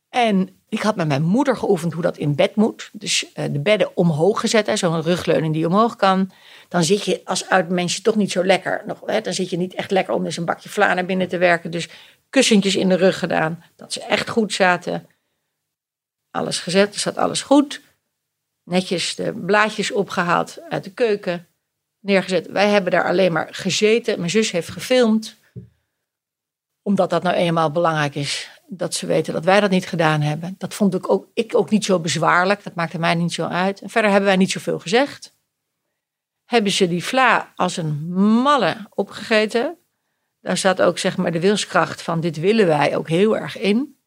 En ik had met mijn moeder geoefend hoe dat in bed moet. Dus uh, de bedden omhoog gezet, zo'n rugleuning die omhoog kan. Dan zit je als oud mensje toch niet zo lekker. Nog, hè, dan zit je niet echt lekker om dus een bakje vla naar binnen te werken. Dus kussentjes in de rug gedaan, dat ze echt goed zaten. Alles gezet, er zat alles goed. Netjes de blaadjes opgehaald uit de keuken, neergezet. Wij hebben daar alleen maar gezeten. Mijn zus heeft gefilmd, omdat dat nou eenmaal belangrijk is dat ze weten dat wij dat niet gedaan hebben. Dat vond ik ook, ik ook niet zo bezwaarlijk. Dat maakte mij niet zo uit. Verder hebben wij niet zoveel gezegd. Hebben ze die vla als een malle opgegeten. Daar zat ook zeg maar de wilskracht van dit willen wij ook heel erg in.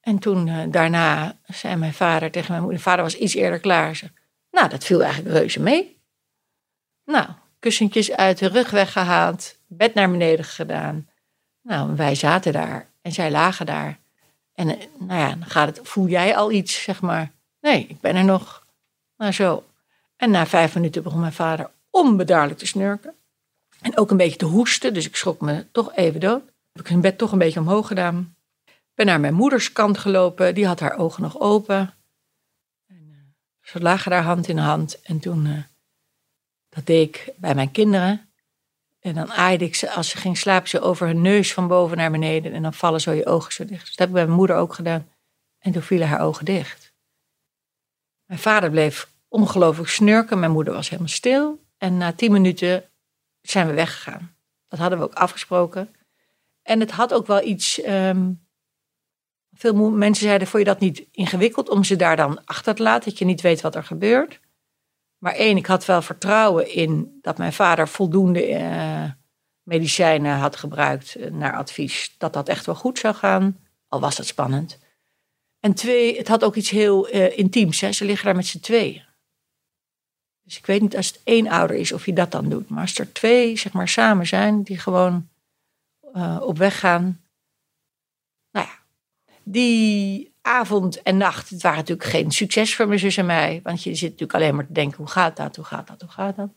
En toen uh, daarna zei mijn vader tegen mijn moeder, vader was iets eerder klaar. Ze, nou, dat viel eigenlijk reuze mee. Nou, kussentjes uit de rug weggehaald, bed naar beneden gedaan. Nou, wij zaten daar en zij lagen daar. En eh, nou ja, dan gaat het, voel jij al iets, zeg maar. Nee, ik ben er nog. Nou zo. En na vijf minuten begon mijn vader onbedaarlijk te snurken. En ook een beetje te hoesten, dus ik schrok me toch even dood. Heb ik zijn bed toch een beetje omhoog gedaan. Ben naar mijn moeders kant gelopen, die had haar ogen nog open. En, uh, ze lagen daar hand in hand. En toen, uh, dat deed ik bij mijn kinderen. En dan aaide ik ze, als ze ging slapen, ze over hun neus van boven naar beneden. En dan vallen zo je ogen zo dicht. Dus dat heb ik bij mijn moeder ook gedaan. En toen vielen haar ogen dicht. Mijn vader bleef ongelooflijk snurken. Mijn moeder was helemaal stil. En na tien minuten zijn we weggegaan. Dat hadden we ook afgesproken. En het had ook wel iets. Um, veel mensen zeiden: Vond je dat niet ingewikkeld om ze daar dan achter te laten? Dat je niet weet wat er gebeurt. Maar één, ik had wel vertrouwen in dat mijn vader voldoende uh, medicijnen had gebruikt uh, naar advies. Dat dat echt wel goed zou gaan. Al was dat spannend. En twee, het had ook iets heel uh, intiems. Hè? Ze liggen daar met z'n tweeën. Dus ik weet niet als het één ouder is of je dat dan doet. Maar als er twee zeg maar, samen zijn die gewoon op weg gaan. Nou ja. Die avond en nacht, het waren natuurlijk geen succes voor mijn zus en mij. Want je zit natuurlijk alleen maar te denken, hoe gaat dat, hoe gaat dat, hoe gaat dat?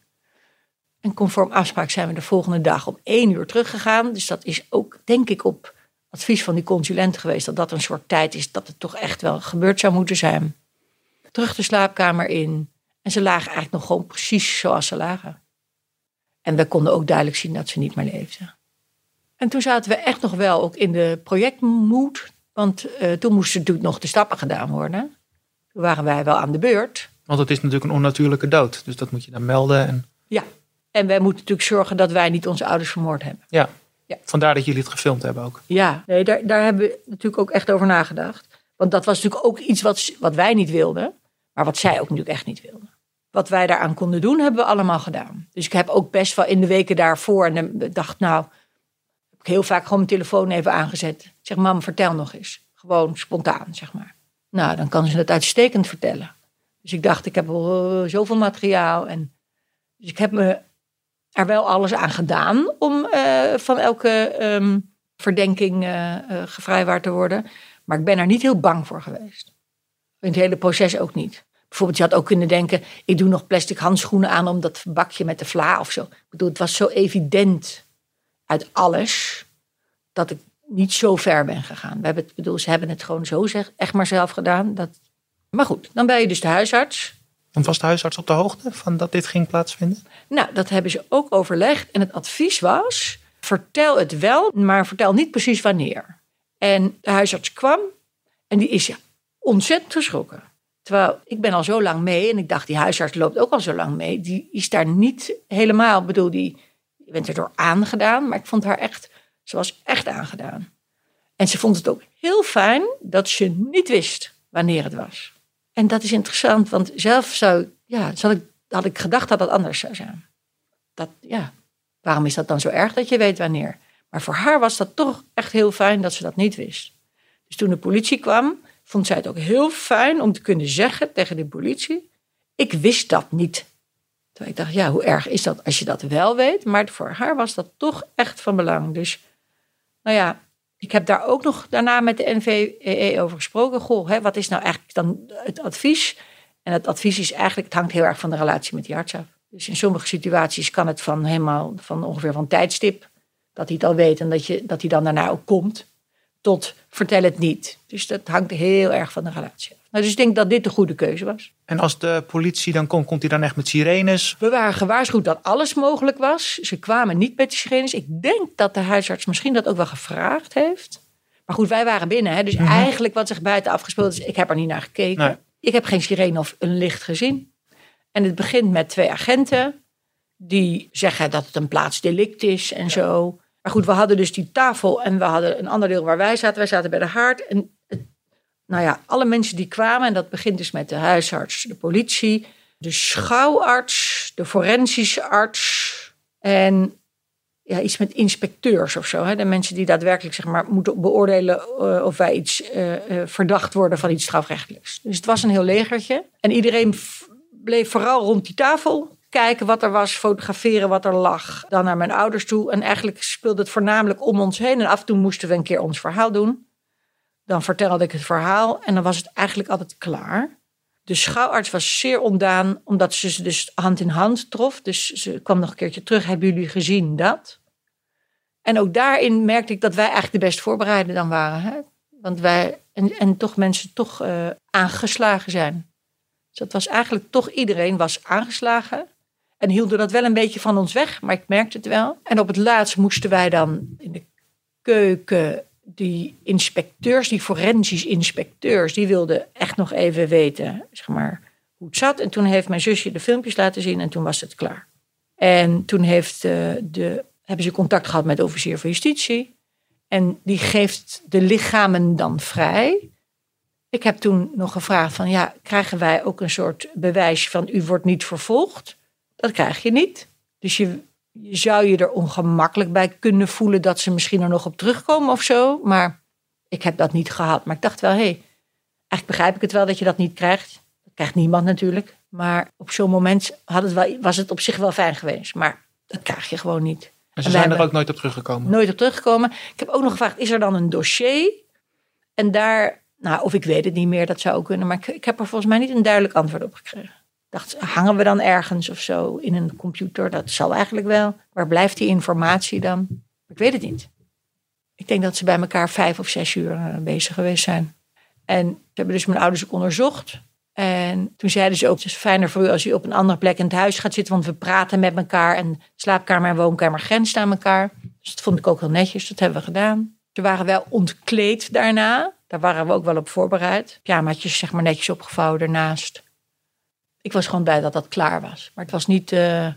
En conform afspraak zijn we de volgende dag om één uur teruggegaan. Dus dat is ook, denk ik, op advies van die consulent geweest... dat dat een soort tijd is dat het toch echt wel gebeurd zou moeten zijn. Terug de slaapkamer in. En ze lagen eigenlijk nog gewoon precies zoals ze lagen. En we konden ook duidelijk zien dat ze niet meer leefden. En toen zaten we echt nog wel ook in de projectmoed. Want uh, toen moesten natuurlijk nog de stappen gedaan worden. Toen waren wij wel aan de beurt. Want het is natuurlijk een onnatuurlijke dood. Dus dat moet je dan melden. En... Ja, en wij moeten natuurlijk zorgen dat wij niet onze ouders vermoord hebben. Ja. ja. vandaar dat jullie het gefilmd hebben ook. Ja, nee, daar, daar hebben we natuurlijk ook echt over nagedacht. Want dat was natuurlijk ook iets wat, wat wij niet wilden. Maar wat zij ook natuurlijk echt niet wilden. Wat wij daaraan konden doen, hebben we allemaal gedaan. Dus ik heb ook best wel in de weken daarvoor... en dacht, nou, heel vaak gewoon mijn telefoon even aangezet. Zeg, mam, vertel nog eens. Gewoon spontaan, zeg maar. Nou, dan kan ze het uitstekend vertellen. Dus ik dacht, ik heb al eh, zoveel materiaal. En, dus ik heb me er wel alles aan gedaan om uh, van elke um, verdenking uh, gevrijwaard te worden. Maar ik ben er niet heel bang voor geweest. In het hele proces ook niet. Bijvoorbeeld, je had ook kunnen denken: ik doe nog plastic handschoenen aan om dat bakje met de vla of zo. Ik bedoel, het was zo evident uit alles dat ik niet zo ver ben gegaan. We hebben het, bedoel, ze hebben het gewoon zo zeg, echt maar zelf gedaan. Dat... Maar goed, dan ben je dus de huisarts. En was de huisarts op de hoogte van dat dit ging plaatsvinden? Nou, dat hebben ze ook overlegd. En het advies was: vertel het wel, maar vertel niet precies wanneer. En de huisarts kwam en die is ja, ontzettend geschrokken. Terwijl ik ben al zo lang mee en ik dacht, die huisarts loopt ook al zo lang mee. Die is daar niet helemaal, ik bedoel, die, je bent er door aangedaan. Maar ik vond haar echt, ze was echt aangedaan. En ze vond het ook heel fijn dat ze niet wist wanneer het was. En dat is interessant, want zelf zou, ja, ik, had ik gedacht dat dat anders zou zijn. Dat, ja, waarom is dat dan zo erg dat je weet wanneer? Maar voor haar was dat toch echt heel fijn dat ze dat niet wist. Dus toen de politie kwam, vond zij het ook heel fijn om te kunnen zeggen tegen de politie: Ik wist dat niet. Toen ik dacht, ja, hoe erg is dat als je dat wel weet? Maar voor haar was dat toch echt van belang. Dus, nou ja, ik heb daar ook nog daarna met de NVEE over gesproken. Goh, hè, wat is nou eigenlijk dan het advies? En het advies is eigenlijk, het hangt heel erg van de relatie met die arts af. Dus in sommige situaties kan het van helemaal, van ongeveer van tijdstip, dat hij het al weet en dat, je, dat hij dan daarna ook komt tot vertel het niet. Dus dat hangt heel erg van de relatie af. Nou, dus ik denk dat dit de goede keuze was. En als de politie dan komt, komt hij dan echt met sirenes? We waren gewaarschuwd dat alles mogelijk was. Ze kwamen niet met de sirenes. Ik denk dat de huisarts misschien dat ook wel gevraagd heeft. Maar goed, wij waren binnen. Hè, dus mhm. eigenlijk wat zich buiten afgespeeld is, ik heb er niet naar gekeken. Ik heb geen sirene of een licht gezien. En het begint met twee agenten die zeggen dat het een plaatsdelict is en zo. Maar goed, we hadden dus die tafel en we hadden een ander deel waar wij zaten. Wij zaten bij de haard. En nou ja, alle mensen die kwamen, en dat begint dus met de huisarts, de politie, de schouwarts, de forensische arts en ja, iets met inspecteurs of zo. Hè? De mensen die daadwerkelijk zeg maar, moeten beoordelen uh, of wij iets uh, uh, verdacht worden van iets strafrechtelijks. Dus het was een heel legertje. En iedereen bleef vooral rond die tafel kijken wat er was, fotograferen wat er lag. Dan naar mijn ouders toe. En eigenlijk speelde het voornamelijk om ons heen. En af en toe moesten we een keer ons verhaal doen. Dan vertelde ik het verhaal en dan was het eigenlijk altijd klaar. De schouwarts was zeer ontdaan, omdat ze ze dus hand in hand trof. Dus ze kwam nog een keertje terug. Hebben jullie gezien dat? En ook daarin merkte ik dat wij eigenlijk de best voorbereide dan waren. Hè? Want wij, en, toch mensen toch uh, aangeslagen zijn. Dus dat was eigenlijk toch iedereen was aangeslagen. En hielden dat wel een beetje van ons weg, maar ik merkte het wel. En op het laatst moesten wij dan in de keuken die inspecteurs, die forensisch inspecteurs, die wilden echt nog even weten zeg maar, hoe het zat. En toen heeft mijn zusje de filmpjes laten zien en toen was het klaar. En toen heeft de, de, hebben ze contact gehad met de officier van justitie. En die geeft de lichamen dan vrij. Ik heb toen nog gevraagd van ja, krijgen wij ook een soort bewijs van u wordt niet vervolgd? Dat krijg je niet. Dus je, je zou je er ongemakkelijk bij kunnen voelen dat ze misschien er nog op terugkomen of zo. Maar ik heb dat niet gehad. Maar ik dacht wel, hé, hey, eigenlijk begrijp ik het wel dat je dat niet krijgt. Dat krijgt niemand natuurlijk. Maar op zo'n moment had het wel, was het op zich wel fijn geweest. Maar dat krijg je gewoon niet. En ze zijn er ook nooit op teruggekomen? Nooit op teruggekomen. Ik heb ook nog gevraagd, is er dan een dossier? En daar, nou, of ik weet het niet meer, dat zou ook kunnen. Maar ik, ik heb er volgens mij niet een duidelijk antwoord op gekregen. Dacht, hangen we dan ergens of zo in een computer? Dat zal eigenlijk wel. Waar blijft die informatie dan? Ik weet het niet. Ik denk dat ze bij elkaar vijf of zes uur eh, bezig geweest zijn. En ze hebben dus mijn ouders ook onderzocht. En toen zeiden ze ook, het is fijner voor u als u op een andere plek in het huis gaat zitten, want we praten met elkaar en slaapkamer en woonkamer grenzen aan elkaar. Dus dat vond ik ook heel netjes, dat hebben we gedaan. Ze waren wel ontkleed daarna, daar waren we ook wel op voorbereid. Pyjamaatjes zeg maar netjes opgevouwen ernaast. Ik was gewoon blij dat dat klaar was. Maar het was niet, uh,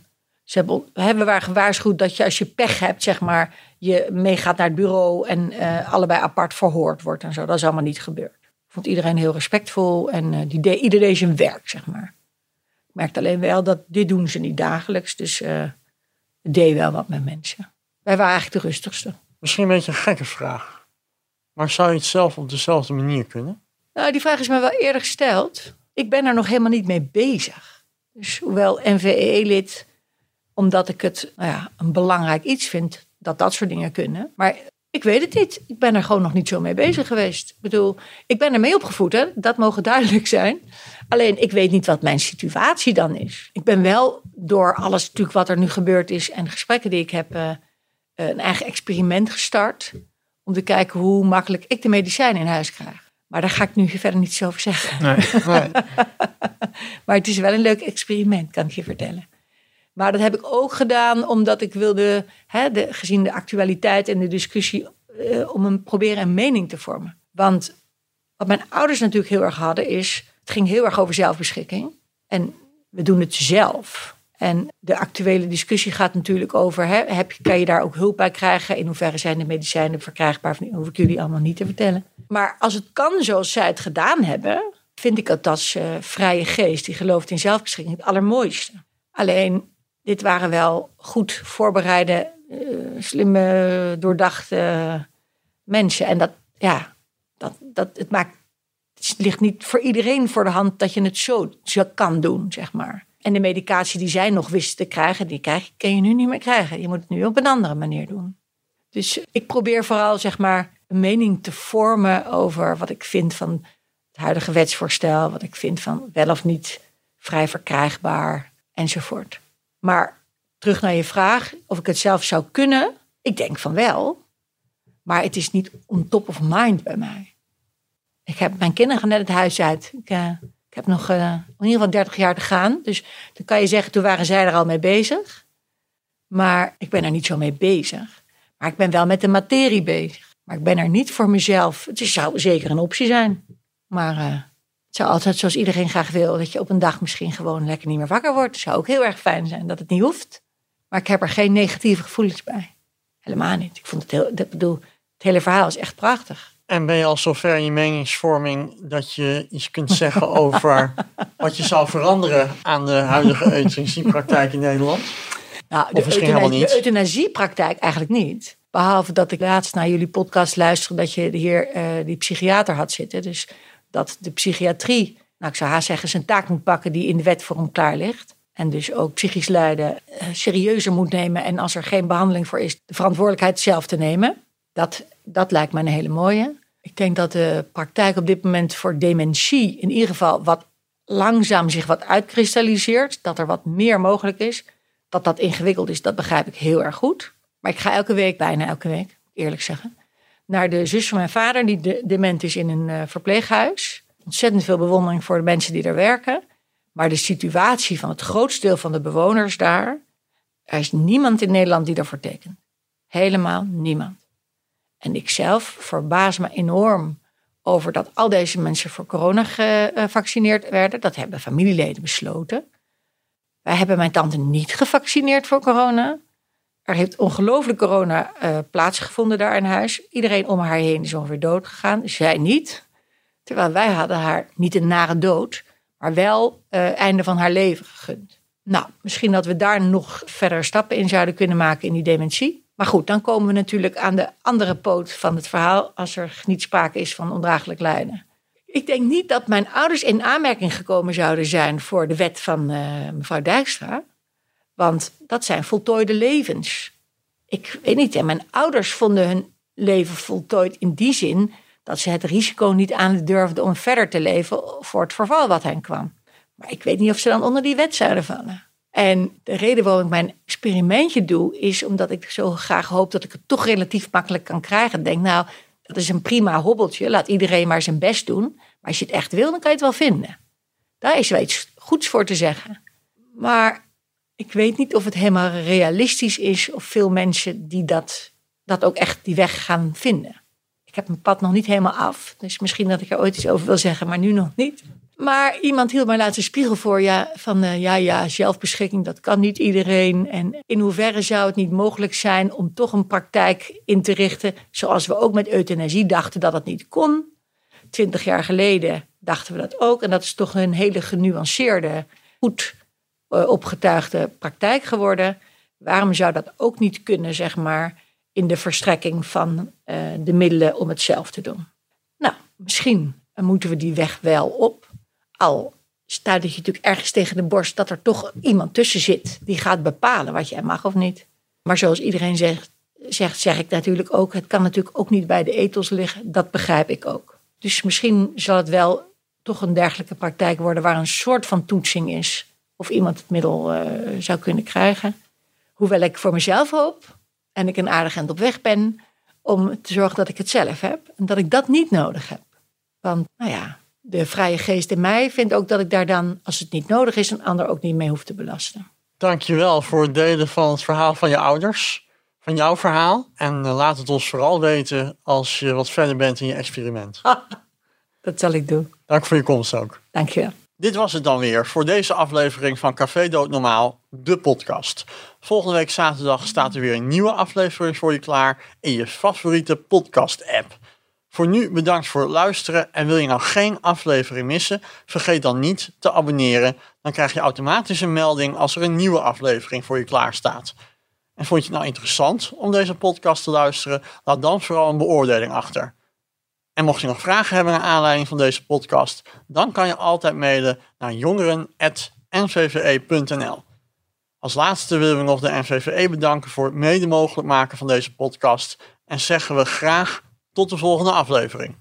ze hebben, we waren gewaarschuwd dat je als je pech hebt, zeg maar, je meegaat naar het bureau en uh, allebei apart verhoord wordt en zo. Dat is allemaal niet gebeurd vond iedereen heel respectvol en uh, die deed, ieder deed zijn werk, zeg maar. Ik merkte alleen wel dat dit doen ze niet dagelijks, dus het deed wel wat met mensen. Wij waren eigenlijk de rustigste. Misschien een beetje een gekke vraag, maar zou je het zelf op dezelfde manier kunnen? Nou, die vraag is me wel eerder gesteld. Ik ben er nog helemaal niet mee bezig. Dus hoewel NVE-lid, omdat ik het nou ja, een belangrijk iets vind dat dat soort dingen kunnen. Maar ik weet het niet. Ik ben er gewoon nog niet zo mee bezig geweest. Ik bedoel, ik ben ermee opgevoed, hè? dat mogen duidelijk zijn. Alleen, ik weet niet wat mijn situatie dan is. Ik ben wel door alles natuurlijk wat er nu gebeurd is en gesprekken die ik heb, uh, een eigen experiment gestart. Om te kijken hoe makkelijk ik de medicijnen in huis krijg. Maar daar ga ik nu verder niets over zeggen. Nee, nee. maar het is wel een leuk experiment, kan ik je vertellen. Maar dat heb ik ook gedaan omdat ik wilde, hè, de, gezien de actualiteit en de discussie, uh, om een, proberen een mening te vormen. Want wat mijn ouders natuurlijk heel erg hadden is, het ging heel erg over zelfbeschikking. En we doen het zelf. En de actuele discussie gaat natuurlijk over, hè, heb, kan je daar ook hulp bij krijgen? In hoeverre zijn de medicijnen verkrijgbaar? Dat hoef ik jullie allemaal niet te vertellen. Maar als het kan zoals zij het gedaan hebben, vind ik dat als uh, vrije geest die gelooft in zelfbeschikking het allermooiste. Alleen dit waren wel goed voorbereide, uh, slimme, doordachte mensen. En dat, ja, dat, dat, het, maakt, het ligt niet voor iedereen voor de hand dat je het zo, zo kan doen, zeg maar. En de medicatie die zij nog wisten te krijgen, die krijg, kun je nu niet meer krijgen. Je moet het nu op een andere manier doen. Dus ik probeer vooral, zeg maar, een mening te vormen over wat ik vind van het huidige wetsvoorstel, wat ik vind van wel of niet vrij verkrijgbaar enzovoort. Maar terug naar je vraag, of ik het zelf zou kunnen. Ik denk van wel. Maar het is niet on top of mind bij mij. Ik heb mijn kinderen net het huis uit. Ik, ik heb nog uh, in ieder geval 30 jaar te gaan. Dus dan kan je zeggen, toen waren zij er al mee bezig. Maar ik ben er niet zo mee bezig. Maar ik ben wel met de materie bezig. Maar ik ben er niet voor mezelf. Het zou zeker een optie zijn. Maar uh, het zou altijd zoals iedereen graag wil, dat je op een dag misschien gewoon lekker niet meer wakker wordt. Het zou ook heel erg fijn zijn dat het niet hoeft. Maar ik heb er geen negatieve gevoelens bij. Helemaal niet. Ik vond het heel, ik bedoel, het hele verhaal is echt prachtig. En ben je al zover in je meningsvorming dat je iets kunt zeggen over wat je zou veranderen aan de huidige euthanasiepraktijk in Nederland? Nou, de, euthanasie, de euthanasiepraktijk eigenlijk niet. Behalve dat ik laatst naar jullie podcast luisterde dat je hier uh, die psychiater had zitten. Dus dat de psychiatrie, nou ik zou haast zeggen, zijn taak moet pakken die in de wet voor hem klaar ligt. En dus ook psychisch lijden eh, serieuzer moet nemen. En als er geen behandeling voor is, de verantwoordelijkheid zelf te nemen. Dat, dat lijkt me een hele mooie. Ik denk dat de praktijk op dit moment voor dementie in ieder geval wat langzaam zich wat uitkristalliseert. Dat er wat meer mogelijk is. Dat dat ingewikkeld is, dat begrijp ik heel erg goed. Maar ik ga elke week, bijna elke week, eerlijk zeggen, naar de zus van mijn vader, die dement is in een uh, verpleeghuis. Ontzettend veel bewondering voor de mensen die daar werken. Maar de situatie van het grootste deel van de bewoners daar, er is niemand in Nederland die daarvoor tekent. Helemaal niemand. En ik zelf verbaas me enorm over dat al deze mensen voor corona gevaccineerd werden. Dat hebben familieleden besloten. Wij hebben mijn tante niet gevaccineerd voor corona. Er heeft ongelooflijk corona uh, plaatsgevonden daar in huis. Iedereen om haar heen is ongeveer dood gegaan. Zij niet. Terwijl wij hadden haar niet een nare dood, maar wel uh, einde van haar leven gegund. Nou, misschien dat we daar nog verder stappen in zouden kunnen maken in die dementie. Maar goed, dan komen we natuurlijk aan de andere poot van het verhaal als er niet sprake is van ondraaglijk lijden. Ik denk niet dat mijn ouders in aanmerking gekomen zouden zijn voor de wet van uh, mevrouw Dijkstra. Want dat zijn voltooide levens. Ik weet niet, en mijn ouders vonden hun leven voltooid in die zin dat ze het risico niet aan durfden om verder te leven voor het verval wat hen kwam. Maar ik weet niet of ze dan onder die wet zouden vallen. En de reden waarom ik mijn experimentje doe, is omdat ik zo graag hoop dat ik het toch relatief makkelijk kan krijgen. Denk, nou, dat is een prima hobbeltje. Laat iedereen maar zijn best doen. Maar als je het echt wil, dan kan je het wel vinden. Daar is wel iets goeds voor te zeggen. Maar ik weet niet of het helemaal realistisch is of veel mensen die dat, dat ook echt die weg gaan vinden. Ik heb mijn pad nog niet helemaal af. Dus misschien dat ik er ooit iets over wil zeggen, maar nu nog niet. Maar iemand hield mij laatst een spiegel voor. Ja, van uh, ja, ja, zelfbeschikking, dat kan niet iedereen. En in hoeverre zou het niet mogelijk zijn om toch een praktijk in te richten. Zoals we ook met euthanasie dachten dat het niet kon. Twintig jaar geleden dachten we dat ook. En dat is toch een hele genuanceerde, goed uh, opgetuigde praktijk geworden. Waarom zou dat ook niet kunnen, zeg maar, in de verstrekking van uh, de middelen om het zelf te doen? Nou, misschien moeten we die weg wel op. Al staat je natuurlijk ergens tegen de borst dat er toch iemand tussen zit die gaat bepalen wat je mag of niet. Maar zoals iedereen zegt, zegt, zeg ik natuurlijk ook, het kan natuurlijk ook niet bij de ethos liggen. Dat begrijp ik ook. Dus misschien zal het wel toch een dergelijke praktijk worden waar een soort van toetsing is of iemand het middel uh, zou kunnen krijgen. Hoewel ik voor mezelf hoop en ik een aardig eind op weg ben om te zorgen dat ik het zelf heb en dat ik dat niet nodig heb. Want, nou ja, de vrije geest in mij vindt ook dat ik daar dan, als het niet nodig is, een ander ook niet mee hoef te belasten. Dankjewel voor het delen van het verhaal van je ouders, van jouw verhaal. En uh, laat het ons vooral weten als je wat verder bent in je experiment. dat zal ik doen. Dank voor je komst ook. Dankjewel. Dit was het dan weer voor deze aflevering van Café Dood Normaal, de podcast. Volgende week zaterdag staat er weer een nieuwe aflevering voor je klaar in je favoriete podcast-app. Voor nu bedankt voor het luisteren en wil je nou geen aflevering missen, vergeet dan niet te abonneren. Dan krijg je automatisch een melding als er een nieuwe aflevering voor je klaar staat. En vond je het nou interessant om deze podcast te luisteren? Laat dan vooral een beoordeling achter. En mocht je nog vragen hebben naar aanleiding van deze podcast, dan kan je altijd mailen naar jongeren.nvve.nl. Als laatste willen we nog de NVVE bedanken voor het mede mogelijk maken van deze podcast en zeggen we graag tot de volgende aflevering.